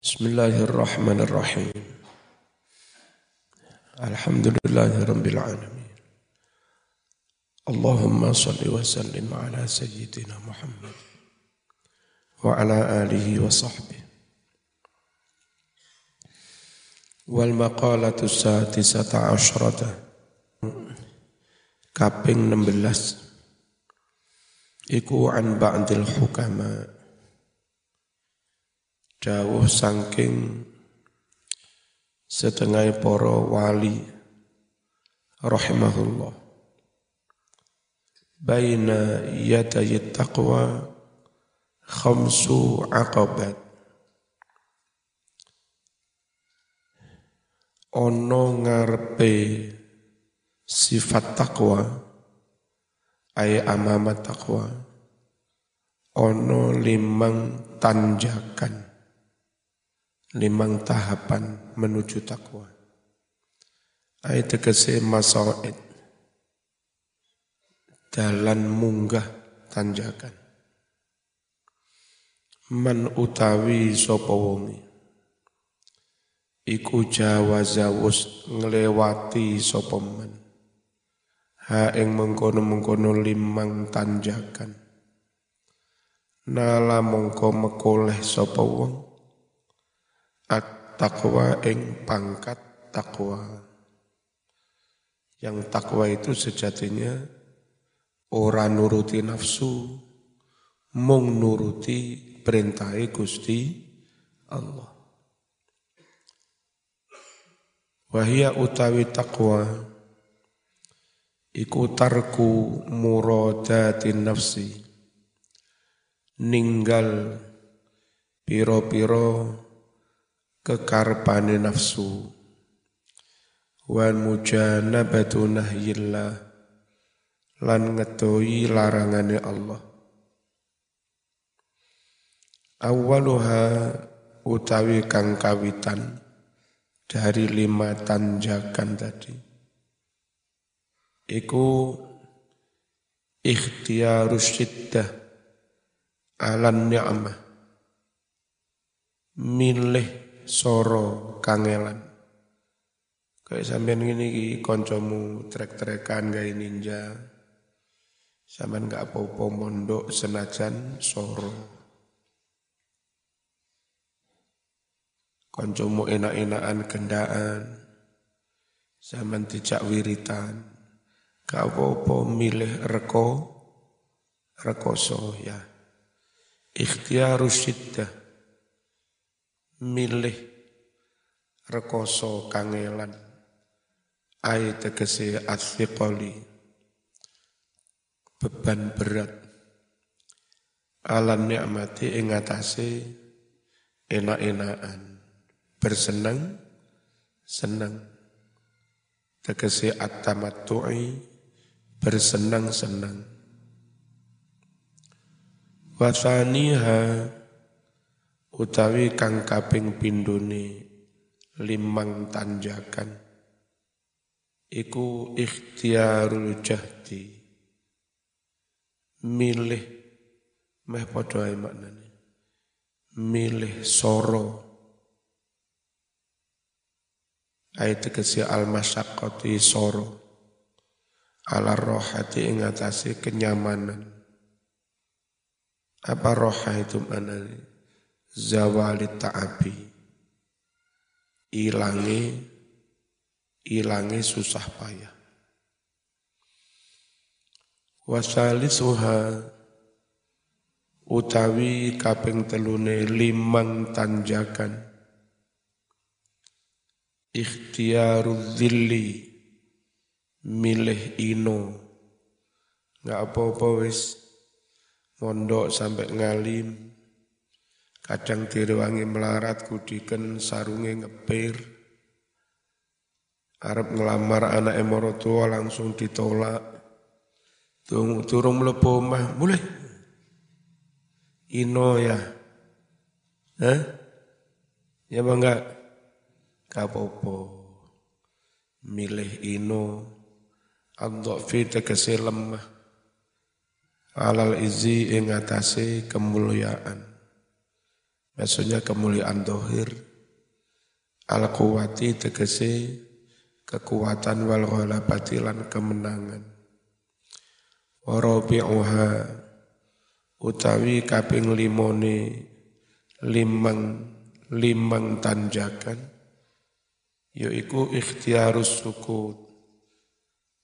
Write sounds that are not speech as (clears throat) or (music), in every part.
Bismillahirrahmanirrahim. Alhamdulillahirabbil alamin. Allahumma salli wa sallim ala sayyidina Muhammad wa ala alihi wa sahbihi. Wal maqalatu sadisata asyrata kaping 16 iku an ba'dil hukama dawuh sangking setengah para wali rahimahullah. Baina yadayi taqwa khamsu aqabat. Ono ngarepe sifat takwa ay amamat takwa ono limang tanjakan limang tahapan menuju takwa. Ayat tegese masaid dalan munggah tanjakan. Man utawi sapa wonge? Iku jawaza wus nglewati sapa man. Ha ing mengkono-mengkono limang tanjakan. Nala mongko mekoleh sapa At-taqwa ing pangkat takwa. Yang takwa itu sejatinya orang nuruti nafsu, mung nuruti perintah Gusti Allah. Wahia utawi takwa iku tarku muradatin nafsi ninggal piro-piro kekarpane nafsu. Wan mujanabatu nahyillah lan ngetoi larangane Allah. Awaluha utawi kang kawitan dari lima tanjakan tadi. Iku ikhtiarus syiddah alan ni'mah. Milih soro kangelan. Kayak sampean ngene iki kancamu trek-trekan gawe ninja. Sampean gak apa-apa mondok senajan soro. Kancamu enak-enakan gendaan. Sampean dijak wiritan. Gak apa-apa milih reko rekoso ya. Ikhtiarus syiddah milih rekoso kangelan. Ai tegese asfiqali. Beban berat. Alam nikmati ing atase enak-enakan. Bersenang senang tegese at-tamattu'i bersenang-senang wasaniha utawi kang kaping pindune limang tanjakan. Iku ikhtiarul jahdi. Milih meh padha maknane. Milih soro. Ayat tegese al masyaqqati soro. Ala rohati ing kenyamanan. Apa roha itu maknane zawali ta'abi. Ilangi ilangi susah payah. Wasalisuha utawi kaping telune limang tanjakan. Ikhtiaru dhilli milih ino. Nggak apa-apa wis. Mondok sampai ngalim Kadang direwangi melarat kudiken sarunge ngepir. Arab ngelamar anak emoro tua langsung ditolak. Tung, turung melepuh omah, mulai. Ino ya. Hah? Ya bangga. Kapopo. Milih ino. Andok tegese lemah. Alal izi ingatasi kemuliaan Maksudnya kemuliaan dohir. Al-Quwati tegese kekuatan wal ghalabati lan kemenangan. Warabi'uha utawi kaping limone limang limang tanjakan yaiku ikhtiarus sukut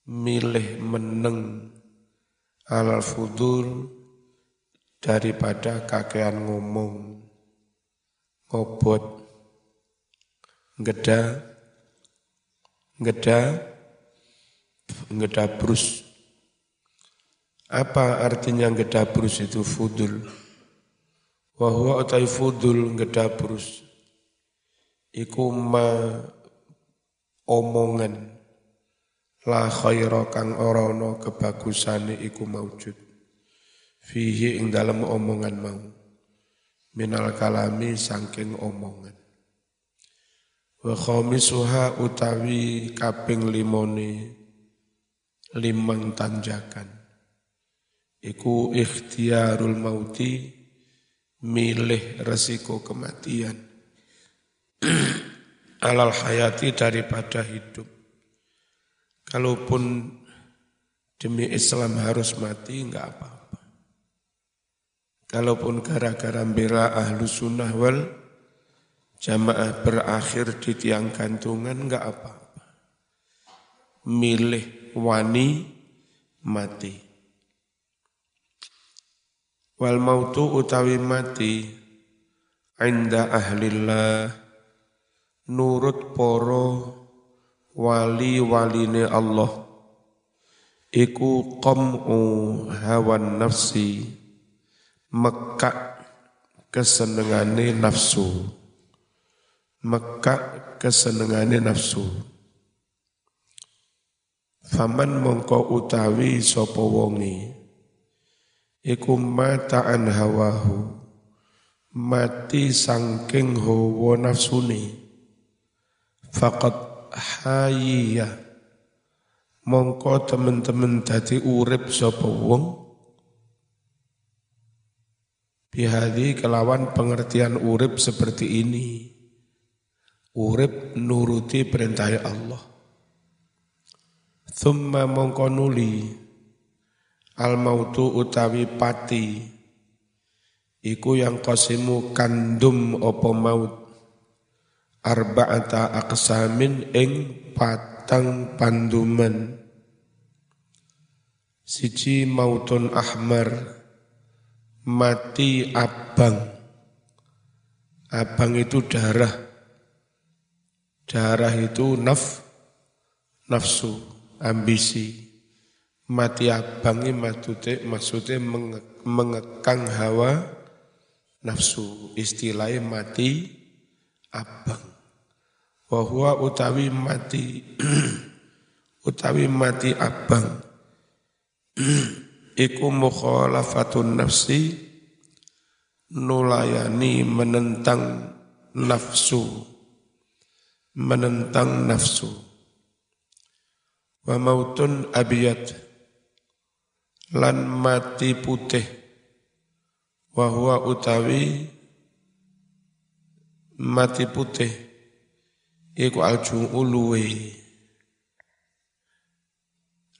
milih meneng alal fudul daripada kakean ngomong ngobot ngeda. Ngeda. Ngedabrus apa artinya ngedabrus itu fudul? Wahwa utai fudul ngedabrus iku ma omongan. La khaira kang ora ana kebagusane iku maujud fihi ing dalam omongan mau minal kalami saking omongan wa khamisuha utawi kaping limone limang tanjakan iku ikhtiarul mauti milih resiko kematian (clears throat) alal hayati daripada hidup. Kalaupun demi Islam harus mati, enggak apa-apa. Kalaupun gara-gara bela ahlu sunnah wal jamaah berakhir di tiang gantungan, enggak apa-apa. Milih wani mati. Wal mautu utawi mati inda ahlillah nurut poro wali-waline Allah iku qam'u hawan nafsi mekak kesenengane nafsu. Mekak kesenengane nafsu. Faman mongko utawi sapa wonge? Iku mata'an hawahu. Mati sangking hawa nafsuni faqad hayya mongko temen-temen dadi urip sapa wong bihadi kelawan pengertian urip seperti ini. Urip nuruti perintah Allah. Thumma mongko nuli. Al mautu utawi pati. Iku yang kosimu kandum opo maut. Arba'ata aksamin ing patang panduman. Siji mautun ahmar mati abang. Abang itu darah. Darah itu naf nafsu ambisi. Mati abangi maksudnya, maksudnya mengekang hawa nafsu. Istilahnya mati abang. Wahwa utawi mati (clears throat) utawi mati abang (clears throat) iku mukhalafatun nafsi nulayani menentang nafsu. Menentang nafsu. Wa mautun abiyat. Lan mati putih. Wahwa utawi mati putih. Iku aljum'u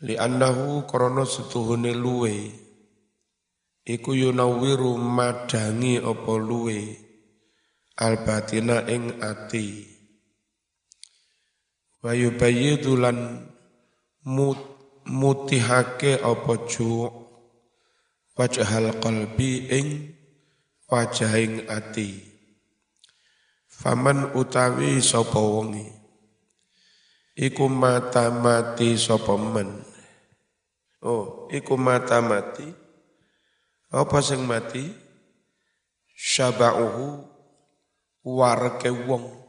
luwe li annahu krana setuhune luwe. Iku yunawiru madangi apa luwe? Albatina ing ati. Wa yubayyidu lan mut mutihake apa ju wajhal qalbi ing wajahing ati. Faman utawi sapa wonge iku mata mati sapa men oh iku mata mati. Apa sing mati? Syaba'uhu warke wong.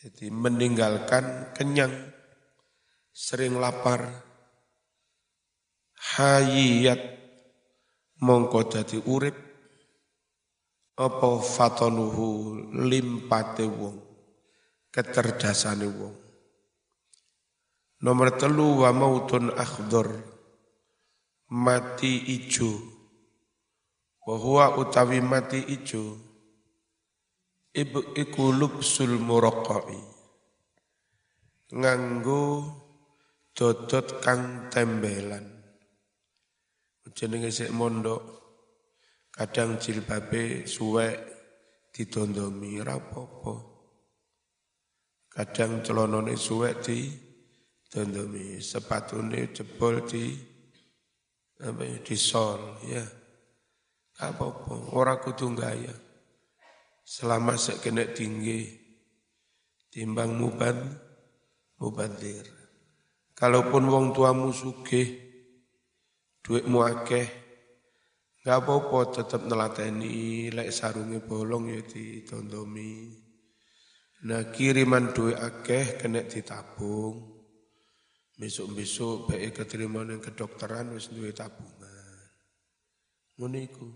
Jadi meninggalkan kenyang sering lapar, hayiyat mongko dadi urip, apa fatonuhu limpate wong, keterdasane wong. Nomor telu wa mautun akhdor, mati ijo, wa utawi mati ijo, iku lubsul muraqqai. Nganggo dodot kang tembelan. Jenenge sik mondok kadang jilbabe suwek didondomi rapopo. Kadang celonone suwek di dondomi, sepatune jebol di apa ya, di sol ya. Apa-apa, ora kudu gaya. Selama sek kena tinggi timbang muban mubadir. Kalaupun wong tuamu sugih duitmu akeh Gak apa-apa tetap nelateni, lek sarungi bolong ya ditondomi. Nah kiriman duit akeh kena ditabung. Besok-besok baik keterima yang kedokteran wis duit tabungan. Ngono iku.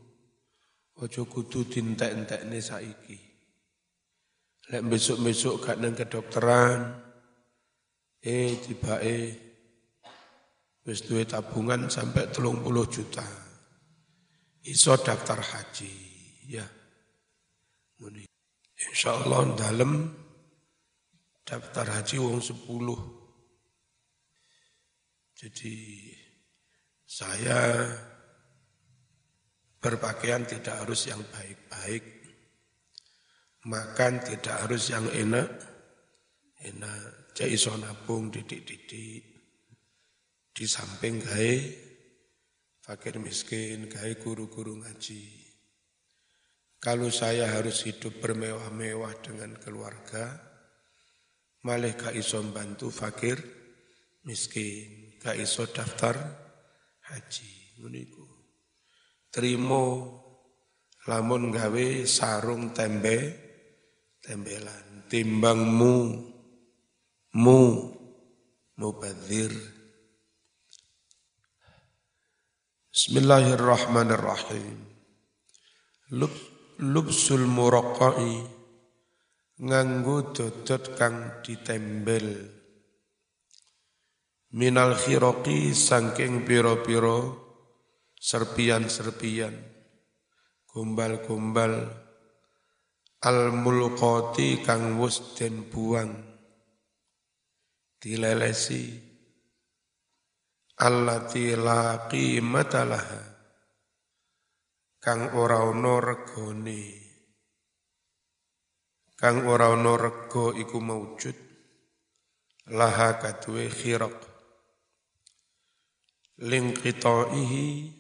Ojo kudu dintek-entekne saiki. Lek besok-besok gak nang kedokteran, eh tiba eh wis duit tabungan sampai telung puluh juta iso daftar haji ya muni insyaallah dalam daftar haji wong sepuluh jadi saya berpakaian tidak harus yang baik-baik makan tidak harus yang enak enak cek iso nabung didik-didik di samping gawe fakir miskin, gaya guru-guru ngaji. Kalau saya harus hidup bermewah-mewah dengan keluarga, malah gak iso fakir miskin, gak iso daftar haji. Meniku. Terima lamun gawe sarung tembe tembelan timbangmu mu mubadzir Bismillahirrahmanirrahim. Lub, lubsul muraqqai nganggo dodot kang ditembel minal khiraqi sangking piro-piro serpian-serpian. Gombal-gombal. Al mulqati kang wus den buang. Dilelesi. Allati la qimata laha. Kang ora ana regane kang ora ana rega iku maujud laha kadue khiraq ling qitaihi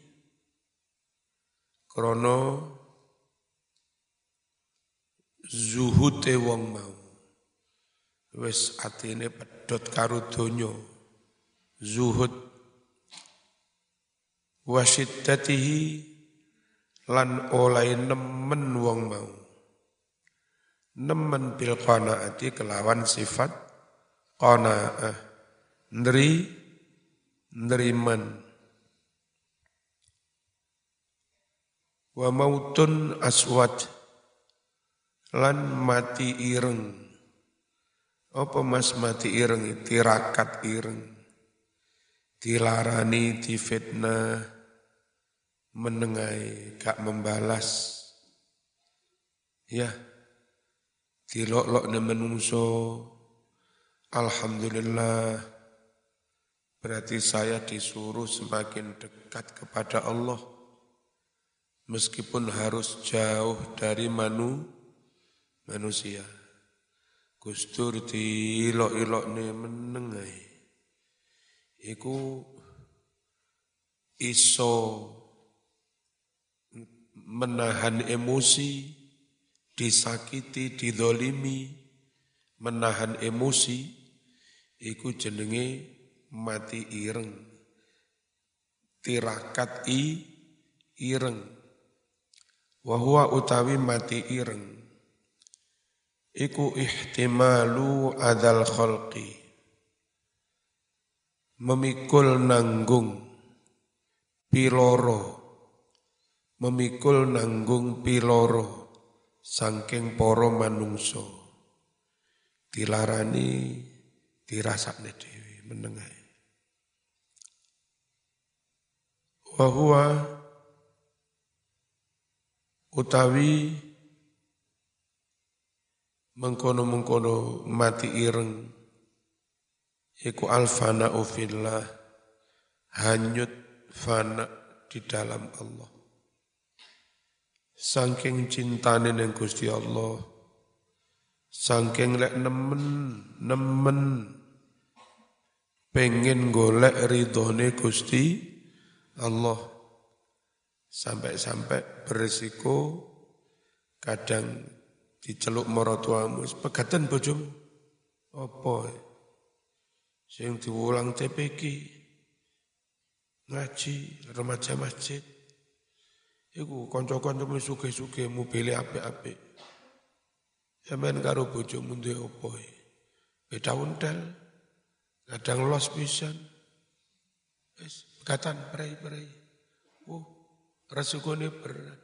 krana zuhute wong mau. Wis atine pedhot karo donya. Zuhud. Wasiddatihi lan oleh nemen wong mau. Nemen bil qanaati kelawan sifat qanaah. Ndri ndriman wa mautun aswad lan mati ireng. Apa mas mati ireng? Tirakat ireng. Dilarani difitnah. Menengai gak membalas. Ya. Dilok-lok menungso. Alhamdulillah berarti saya disuruh semakin dekat kepada Allah. Meskipun harus jauh dari manu manusia. Gustur dilok-ilok ne menengai iku iso menahan emosi, disakiti, didolimi, menahan emosi, iku jenenge mati ireng. Tirakat i ireng. Wahua utawi mati ireng. Iku ihtimalu adal khalqi. Memikul nanggung piloro memikul nanggung piloro sangking poro manungso dilarani dirasakne dewi wahua utawi mengkono-mengkono mati ireng iku alfana ufillah hanyut fana di dalam Allah Sangking cintane ning Gusti Allah. Sangking lek nemen, nemen pengen golek ridhone Gusti Allah. Sampai-sampai beresiko kadang diceluk maratuamu pegatan bojomu. Apa? Sing diulang TPK ngaji remaja masjid Iku kanca-kancamu suge-suge mobile apik-apik. Sampeyan karo bojomu duwe apa? Beda undal. Kadang los pisan. Wis katan prei-prei. Oh, resikonya berat.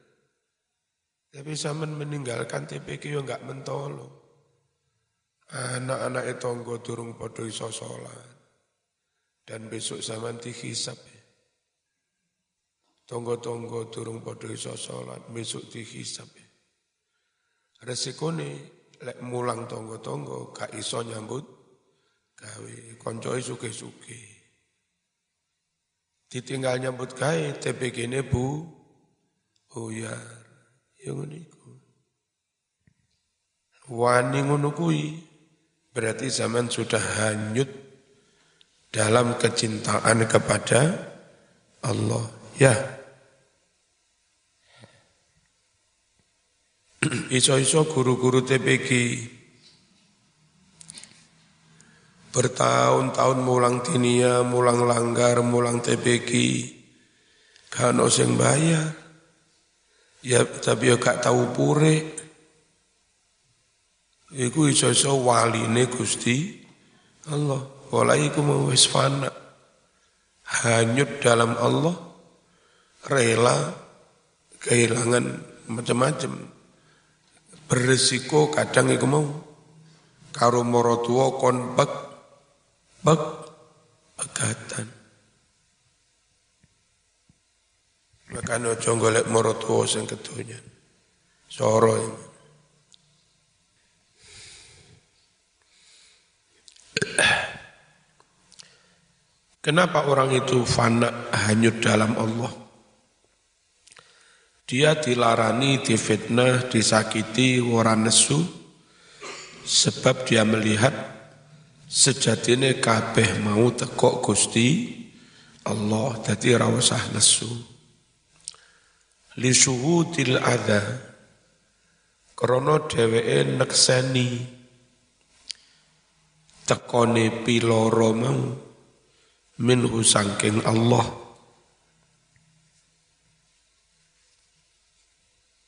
Tapi zaman meninggalkan TPK yo enggak mentolo. Anak-anak itu tonggo durung podo iso sholat. Dan besok zaman dihisap. Tonggo-tonggo durung padha iso salat, besok dihisab. Resikone lek mulang tonggo-tonggo gak iso nyambut gawe, koncoe suke-suke. Ditinggal nyambut gawe TPG-ne Bu buyar. Ya ngono iku. Wani ngono kuwi berarti zaman sudah hanyut dalam kecintaan kepada Allah. Ya, (clears throat) Iso-iso guru-guru TPG bertahun-tahun mulang dinia, mulang langgar, mulang TPG, kan sing bayar. Ya tapi ya gak tahu pure. Iku iso-iso waline Gusti Allah. Wala iku mau fana. Hanyut dalam Allah, rela kehilangan macam-macam beresiko kadang iku mau karo maratua kon bek pegatan. Makanya aja golek maratua sing kedunya. Soro ini. Kenapa orang itu fana hanyut dalam Allah? Dia dilarani, difitnah, disakiti, ora nesu sebab dia melihat sejatine kabeh mau tekok Gusti Allah dadi ora usah nesu. Li syuhudil adza krana dheweke nekseni. Tekone piloro mau minhu sangking Allah.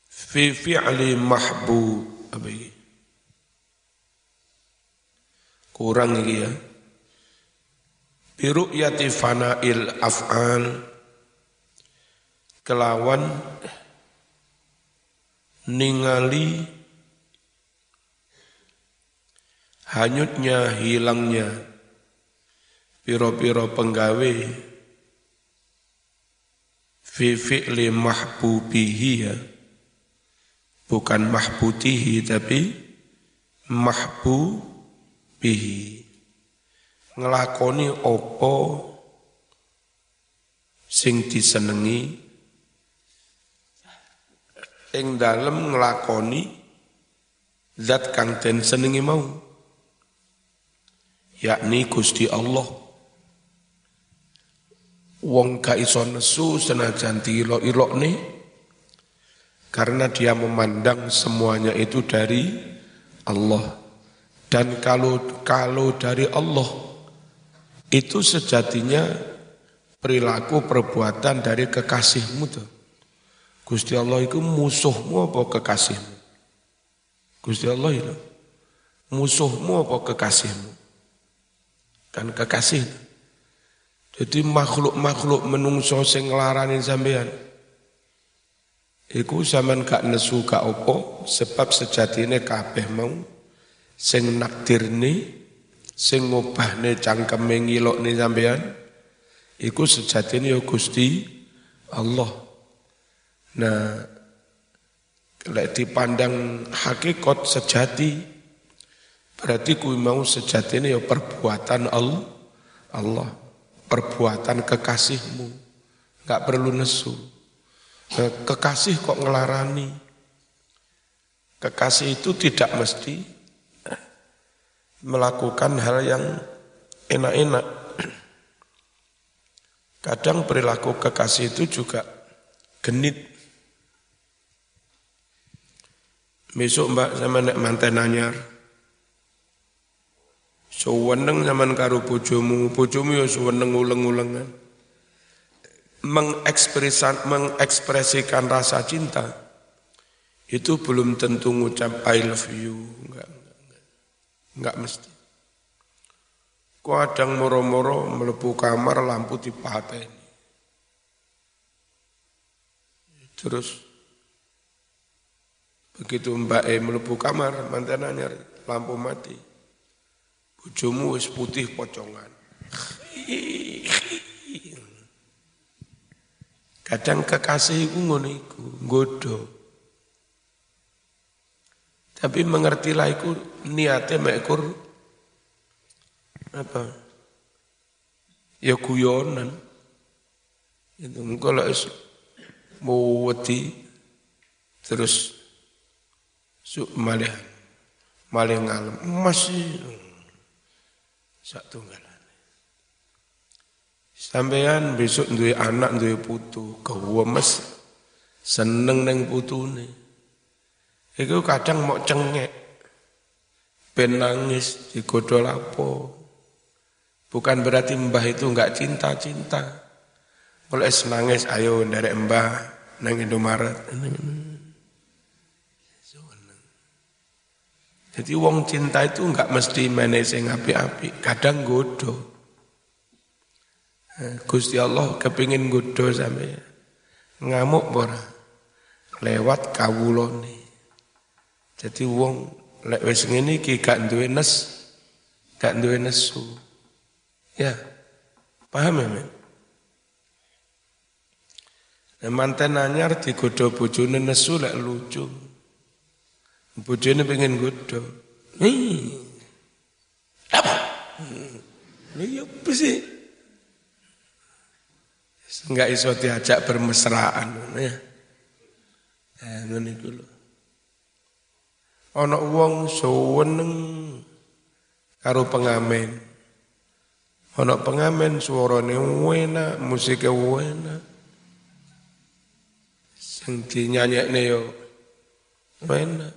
Fi fi'li mahbu apa ini? Kurang ini ya. Biru'yati fana'il af'al kelawan ningali hanyutnya hilangnya piro-piro penggawe fi fi'li mahbubihi ya bukan mahbutihi tapi mahbubihi ngelakoni opo sing disenengi. Ing dalem ngelakoni zat kang den senengi mau. Yakni Gusti Allah. Wong ka iso nesu senajan diilok-ilokne karena dia memandang semuanya itu dari Allah. Dan kalau kalau dari Allah itu sejatinya perilaku perbuatan dari kekasihmu tuh. Gusti Allah itu musuhmu apa kekasihmu? Gusti Allah itu musuhmu apa kekasihmu? Kan kekasih. Jadi makhluk-makhluk menungso sing nglarani sampean Iku zaman gak nesu gak opo sebab sejatine kabeh mau sing nakdirne sing ngubahne cangkeme ngilokne sampean iku sejatine ya Gusti Allah. Nah, lek dipandang hakikat sejati Berarti kui mau sejatinya ya perbuatan Allah, Allah, perbuatan kekasihmu, nggak perlu nesu. Kekasih kok ngelarani. Kekasih itu tidak mesti melakukan hal yang enak-enak. Kadang perilaku kekasih itu juga genit. Besok mbak sama nek manten anyar, Suweneng zaman karo bojomu, bojomu ya suweneng uleng-ulengan. Mengekspresikan, mengekspresikan rasa cinta itu belum tentu ngucap I love you, enggak, enggak, mesti. Kadang moro-moro melepuh kamar lampu dipateni. Terus begitu Mbak E melepuh kamar mantannya lampu mati. Bojomu wis putih pocongan. Kadang kekasih iku ngono iku. Tapi mengertilah iku niate mekur apa? Ya guyonan. Itu kalau mau wedi terus su malih malih ngalem masih sak tunggalan. Sampean besok duwe anak duwe putu, kewemes seneng neng putune. Iku kadang mau cengek, ben nangis digodol. Bukan berarti mbah itu enggak cinta-cinta. Kalau es nangis, ayo dari mbah nang Indomaret. Jadi wong cinta itu enggak mesti sing api-api, kadang godo. Eh, Gusti Allah kepingin godo sampai ngamuk bora lewat kawulone. Jadi wong lek wis ngene iki gak duwe nes, gak duwe nesu. Ya. Paham ya, Men? Nah, manten anyar digodo bojone nesu lek lucu. Bojone pengen godho. Nih. Apa? Lha ya apa sih? Enggak iso diajak bermesraan ya. Eh ngene lho. Ana wong seneng karo pengamen. Ana pengamen suarane enak, musiknya enak. Sing dinyanyekne yo enak.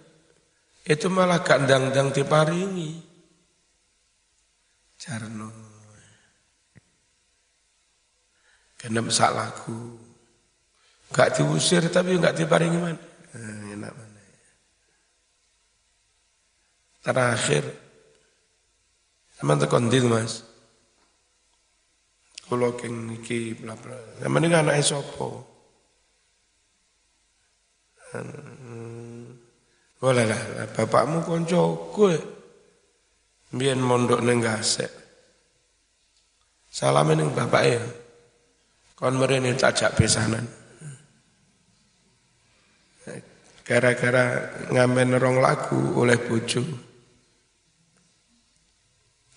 Itu malah gak dang-dang diparingi. Jarno. Kena sak lagu. Gak diusir tapi gak diparingi mana. Nah, enak mana. Terakhir. Sama tekan dil mas. Kulo keng iki bla bla. Sama ini anaknya sopo. Hmm. Oh lah bapakmu konco gue. Biar mondok neng gasek. Salam neng bapak ya. Kon merene tajak besanan. Gara-gara ngamen rong lagu oleh bojo.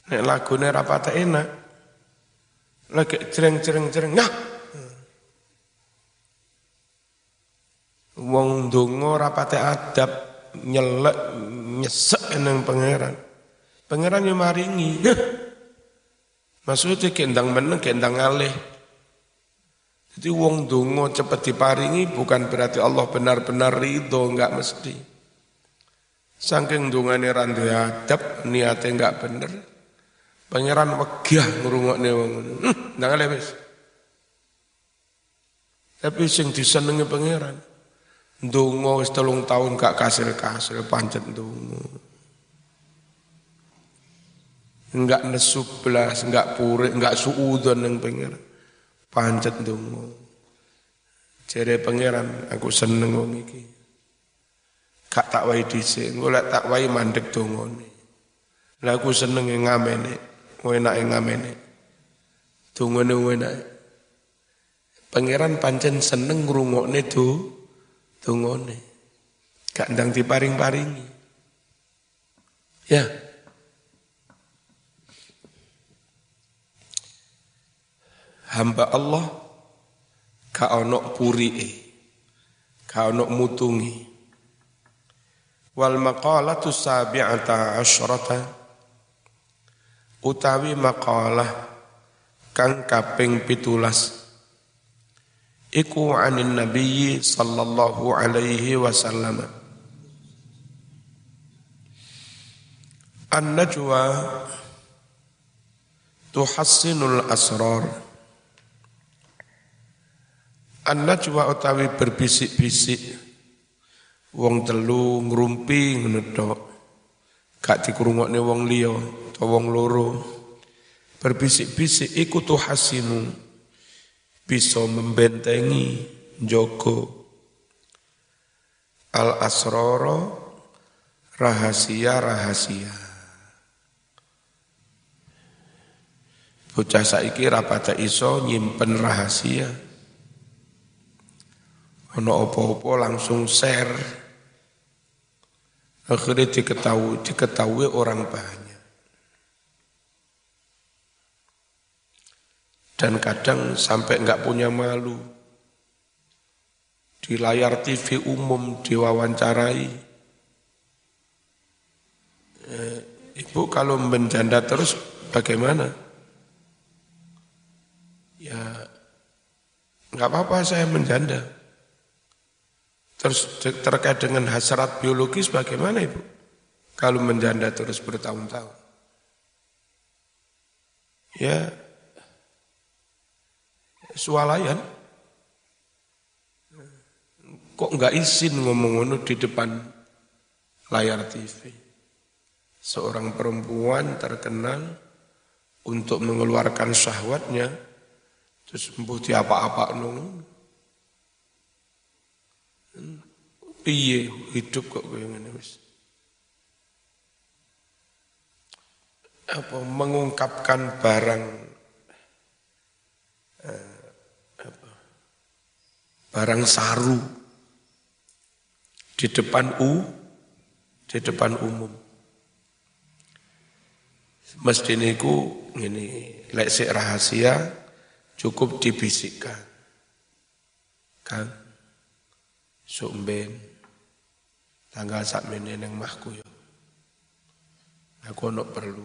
Nek lagune rapat enak. Lagi cereng-cereng-cereng. Nah, wong dongo rapate adab nyelek nyesek nang pangeran. Pangeran yang maringi. Maksudnya kendang meneng, kendang alih. Jadi wong dongo cepat diparingi bukan berarti Allah benar-benar ridho, enggak mesti. Saking dungane randu adab, niatnya enggak bener. Pangeran wegah ngrungokne wong. Ndang alih wis. Tapi sing disenengi pangeran Dungo wis telung tahun gak kasil-kasil pancet dungo. Enggak nesu belas, enggak puri, enggak suudon yang pengiran. Pancet dungo. Jere pangeran, aku seneng wong iki. Tak wai dhisik, engko lek tak wai mandek dongone. Lah aku seneng ngamene, Wenake ngamene. nih wena. Pangeran pancen seneng rungok nih tu, tunggu nih. Gak ndang diparing-paringi. Ya. Hamba Allah gak ono e, Gak ono mutungi. Wal maqalatu sabi'ata asyrata utawi maqalah kang kaping pitulas. Iku anin nabiyyi sallallahu alaihi wasallam. An-najwa tuhassinul asrar. An-najwa utawi berbisik-bisik. Wong telu ngrumpi ngono tok gak dikrungokne wong liya utawa wong loro berbisik-bisik iku tuhasinu bisa membentengi Joko al asroro rahasia-rahasia. Bocah saiki rapata iso nyimpen rahasia. Ono opo-opo langsung share. Akhirnya diketahui, diketahui orang banyak. Dan kadang sampai enggak punya malu. Di layar TV umum diwawancarai. Eh, Ibu kalau menjanda terus bagaimana? Ya enggak apa-apa saya menjanda. Terus terkait dengan hasrat biologis bagaimana Ibu? Kalau menjanda terus bertahun-tahun. Ya, swalayan. Kok nggak izin ngomong ngono di depan layar TV? Seorang perempuan terkenal untuk mengeluarkan syahwatnya, terus embuh apa-apa nung. Piye hidup kok gue ngene. Apa mengungkapkan barang barang saru. Di depan u di depan umum. Mesti niku ini leksik rahasia cukup dibisikkan. Kan sumben tanggal sak meneneng mahku yo. Aku ono perlu.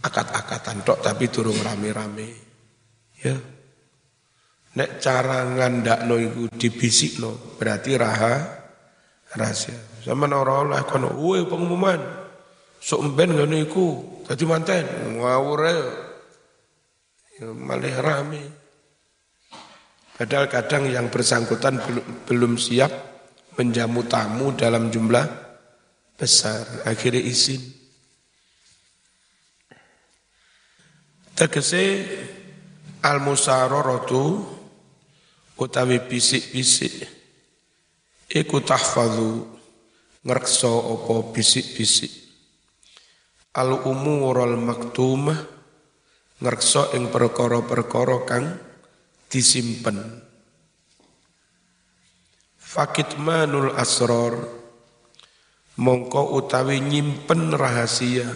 Akat-akatan tok tapi turun rame-rame. Ya Nek cara ngandakno iku dibisikno berarti raha rahasia. Sama ora oleh kono, "Woi pengumuman. Sok mben ngono iku dadi manten." Ngawur ya malah rame. Padahal kadang yang bersangkutan belum, belum siap menjamu tamu dalam jumlah besar. Akhirnya izin. Tegese al-musararatu utawi bisik-bisik. Iku tahfadhu ngrekso apa bisik-bisik. Al umurul maktumah ngrekso ing perkara-perkara kang disimpen. Manul asror mongko utawi nyimpen rahasia.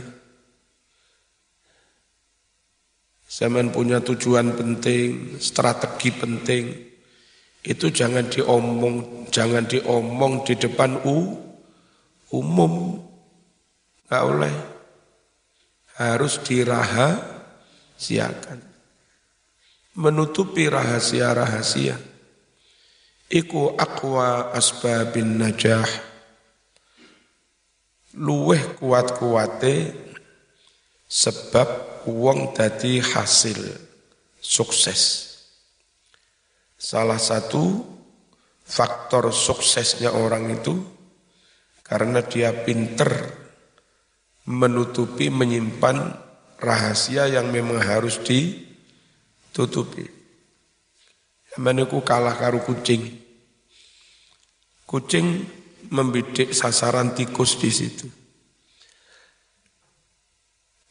Zaman punya tujuan penting, strategi penting, itu jangan diomong, jangan diomong di depan u, umum. Nggak oleh. Harus dirahasiakan. Menutupi rahasia-rahasia. Iku akwa asbabin najah. Luweh kuat-kuate sebab uang dadi hasil sukses. Salah satu faktor suksesnya orang itu karena dia pinter menutupi, menyimpan rahasia yang memang harus ditutupi. Meneku kalah karu kucing. Kucing membidik sasaran tikus di situ.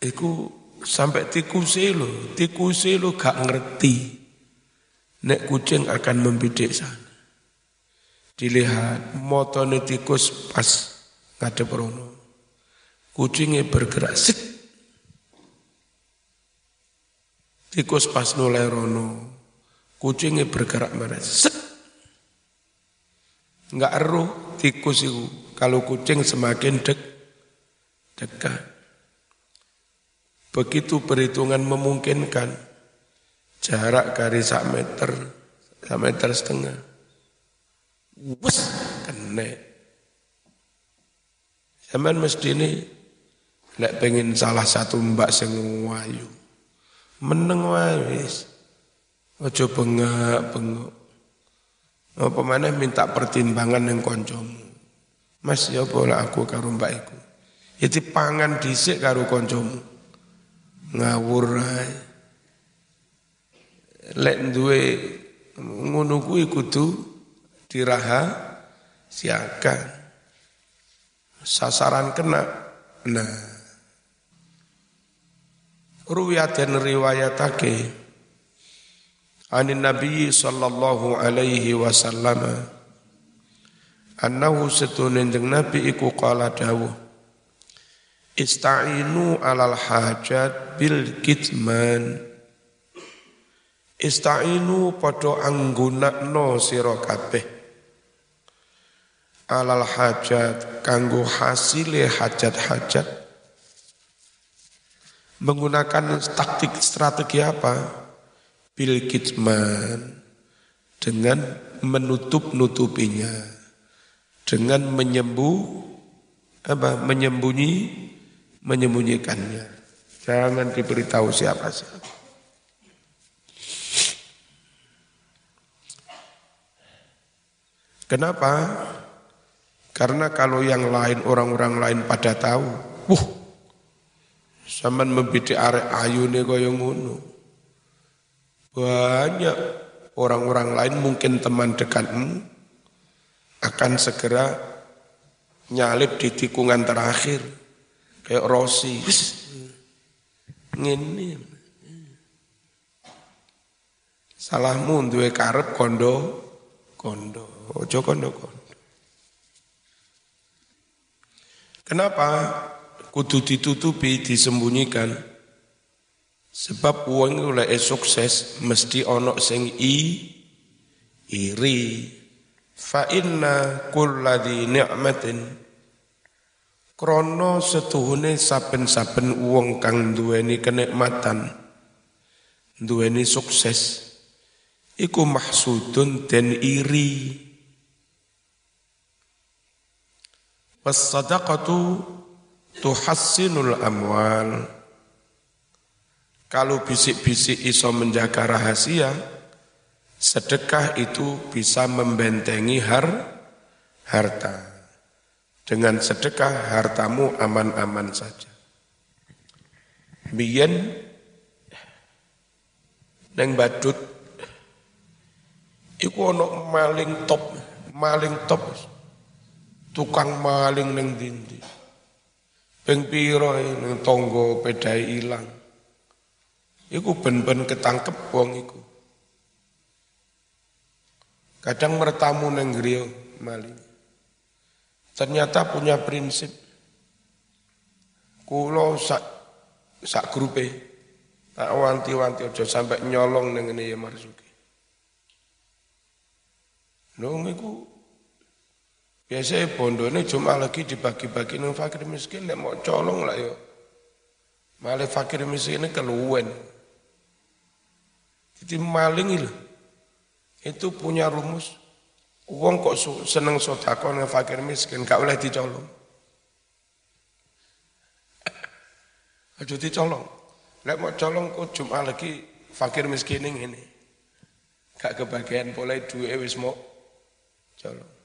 Iku sampai tikus lo, tikus lo gak ngerti Nek kucing akan membidik sana. Dilihat motone tikus pas ngade perono. Kucingnya bergerak sik. Tikus pas noleh rono, kucingnya bergerak mana? Set. Enggak eruh tikus itu. Kalau kucing semakin dek, dekat. Begitu perhitungan memungkinkan, jarak garis sak meter, sak meter setengah. Wes, kena. Zaman mesti ini, lek pengen salah satu mbak sing wayu meneng wae wis. Aja bengak-bengok. Apa mana minta pertimbangan yang koncomu. Mas ya bola aku karo mbak iku. Itu pangan dhisik karo koncomu. Ngawur ae. Lek duwe ngono kuwi kudu diraha siakan. Sasaran kena. Nah, ruwiyat dan riwayatake anin Nabi sallallahu alaihi wasallam annahu setunen Nabi iku qala dawuh Ista'inu alal hajat bil kitman Ista'inu podo anggunakno sira kabeh. Alal hajat kanggo hasile hajat-hajat. Menggunakan taktik strategi apa? Bil kitman dengan menutup-nutupinya. Dengan menyembuh apa menyembunyi menyembunyikannya. Jangan diberitahu siapa siapa kenapa karena kalau yang lain orang-orang lain pada tahu wuh Saman membidik arek ayune kaya ngono. Banyak orang-orang lain mungkin teman dekatmu akan segera nyalip di tikungan terakhir kayak Rosi. Ngene. Salahmu duwe karep kondo kondo. Ojo kondo kondo. Kenapa? kudu ditutupi, disembunyikan. Sebab uang oleh sukses mesti ono sing i iri. Fa inna kulladhi ni'matin krono setuhune saben-saben uang kang duweni kenikmatan duweni sukses iku mahsudun den iri. Was sadaqatu tuhassinul amwal. Kalau bisik-bisik iso menjaga rahasia sedekah itu bisa membentengi har harta. Dengan sedekah hartamu aman-aman saja. Biyen neng badut iku ono maling top maling top tukang maling neng dindi Ping piro ning tangga pedhae ilang. Iku ben-ben ketangkep wong iku. Kadang mertamu neng griya maling. Ternyata punya prinsip. Kulo sak sak grupe tak wanti-wanti aja sampai nyolong ning ngene ya Marzuki. Lho Biasanya ini cuma lagi dibagi-bagi nang fakir miskin, nek mau colong lah yo. Malah fakir miskin keluwen. Jadi maling itu, itu punya rumus. Uang kok seneng sodako nang fakir miskin, gak boleh dicolong. (laughs) Aja dicolong. Nek mau colong kok cuma lagi fakir miskin ini. Gak kebagian boleh duit wis mau colong.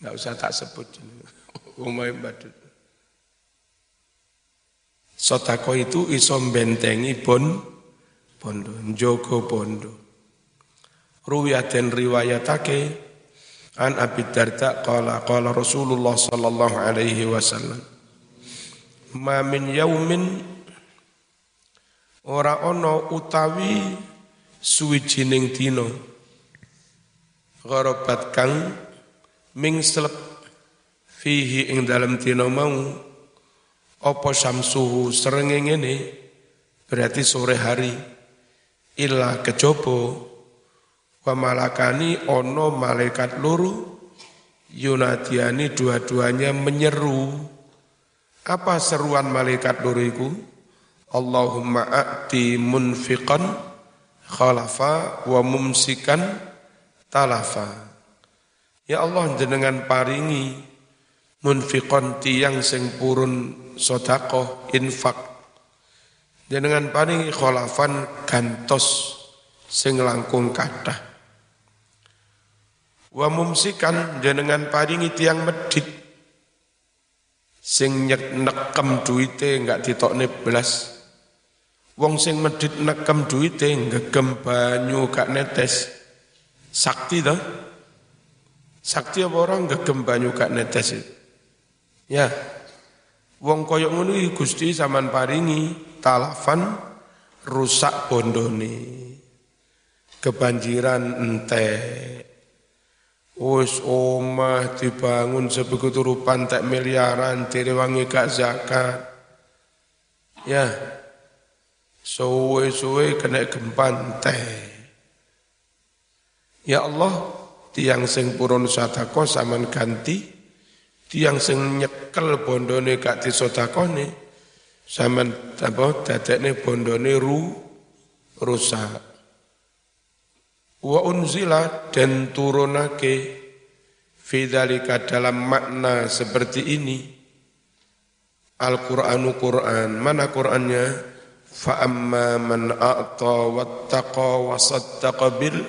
Nggak usah tak sebut. Umay badut. Sotako itu iso bentengi bon bondo, jogo bondo. Ruwiyah dan riwayatake an Abi Darda qala qala Rasulullah sallallahu alaihi wasallam ma min yaumin ora ono utawi suwijining dina gharabat kang ming selep fihi ing dalam dina mau Opo samsuhu serenge ngene? Berarti sore hari. Illa kejobo wa malakani ono malaikat luru yunadiani dua-duanya menyeru. Apa seruan malaikat luru itu Allahumma a'ti munfiqan khalafa wa mumsikan talafa Ya Allah jenengan paringi munfiqon tiang sing purun sodakoh infak. Jenengan paringi kholafan gantos sing langkung kathah. Wa mumsikan jenengan paringi tiang medit sing nyek nekem duite enggak ditokne belas wong sing medit nekem duite gegem banyu gak netes. Sakti toh Sakti apa orang gegem banyu gak netes itu? Ya. Wong koyok ngono Gusti zaman paringi talafan rusak bondone. Kebanjiran ente. Wis omah dibangun sebegitu rupan tak miliaran direwangi gak zakat. Ya. Suwe-suwe kena gempan teh. Ya Allah, tiang sing purun sadako saman ganti. Tiang sing nyekel bondone gak disodakone saman apa dadekne bondone ru rusak. Wa unzila dan turunake fidzalika dalam makna seperti ini. Al-Qur'anu Qur'an. Mana Qur'annya? Fa amma man a'ta wattaqa wa saddaqa bil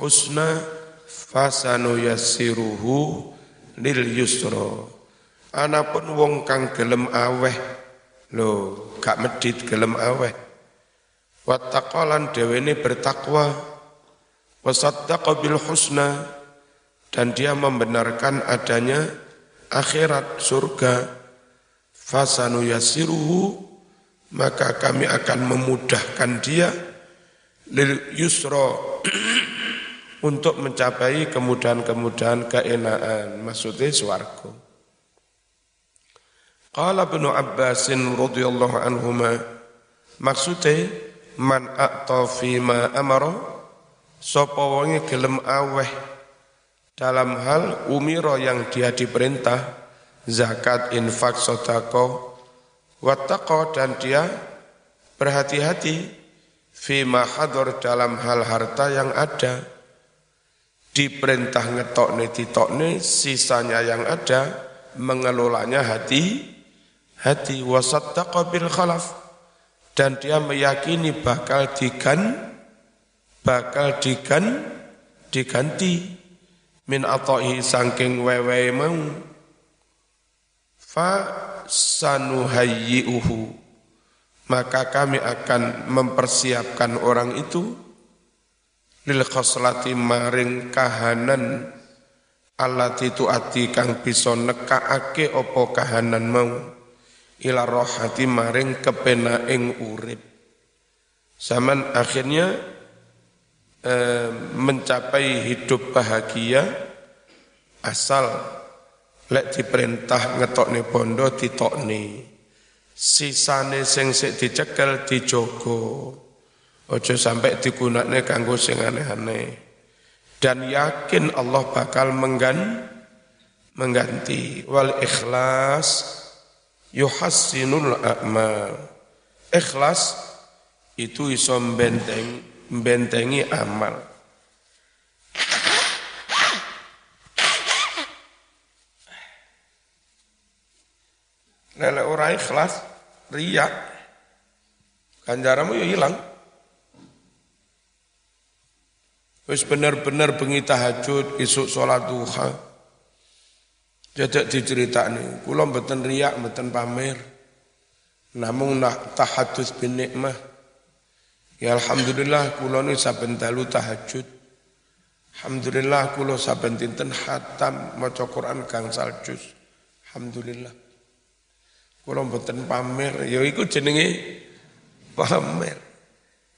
husna fasanu yassiruhu lil yusra. Anapun wong kang gelem aweh lho gak medit gelem aweh. Wattaqalan dewene bertakwa. Wasaddaqa bil husna. Dan dia membenarkan adanya akhirat surga. Fasanu yassiruhu maka kami akan memudahkan dia lil yusra (clears throat) untuk mencapai kemudahan-kemudahan keenaan maksudnya swarga. Qala Ibnu Abbas radhiyallahu anhuma maksudnya man a'ta fi ma amara sapa wonge gelem aweh dalam hal umiro yang dia diperintah zakat infak sedekah wattaqo dan dia berhati-hati fi ma hadur dalam hal harta yang ada diperintah ngetokne ditokne sisanya yang ada mengelolanya hati hati. Wasattaqa bil khalaf. Dan dia meyakini bakal digan bakal digan diganti. Min atoi sangking wewe mau. Fa sanuhayyi'uhu. Maka kami akan mempersiapkan orang itu lil khoslati maring kahanan allati tuati kang bisa nekaake opo kahanan mau. Ila rohati maring kepenaing urip. Zaman akhirnya eh, mencapai hidup bahagia asal lek diperintah ngetokne bondo ditokne. Sisane sing sik dicekel dijogo Ojo sampai digunakne kanggo sing aneh-aneh. Dan yakin Allah bakal menggan, mengganti. Wal ikhlas yuhassinul a'mal. Ikhlas itu iso benteng, bentengi amal. Lele orang ikhlas, riak, ganjaramu ya hilang. Wis bener-bener bengi tahajud, isuk sholat duha. Jajak nih, kula mboten riak, mboten pamer. Namun nak tahadus bin nikmah. Ya alhamdulillah kula ni saben dalu tahajud. Alhamdulillah kula saben dinten hatam maca Quran gangsal juz. Alhamdulillah. Kula mboten pamer, ya iku jenenge pamer.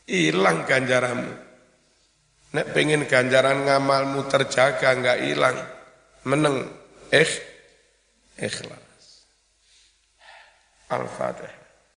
Hilang ganjaramu. Nek pengen ganjaran ngamalmu terjaga nggak hilang, meneng, eh, ikhlas. Al-Fatihah.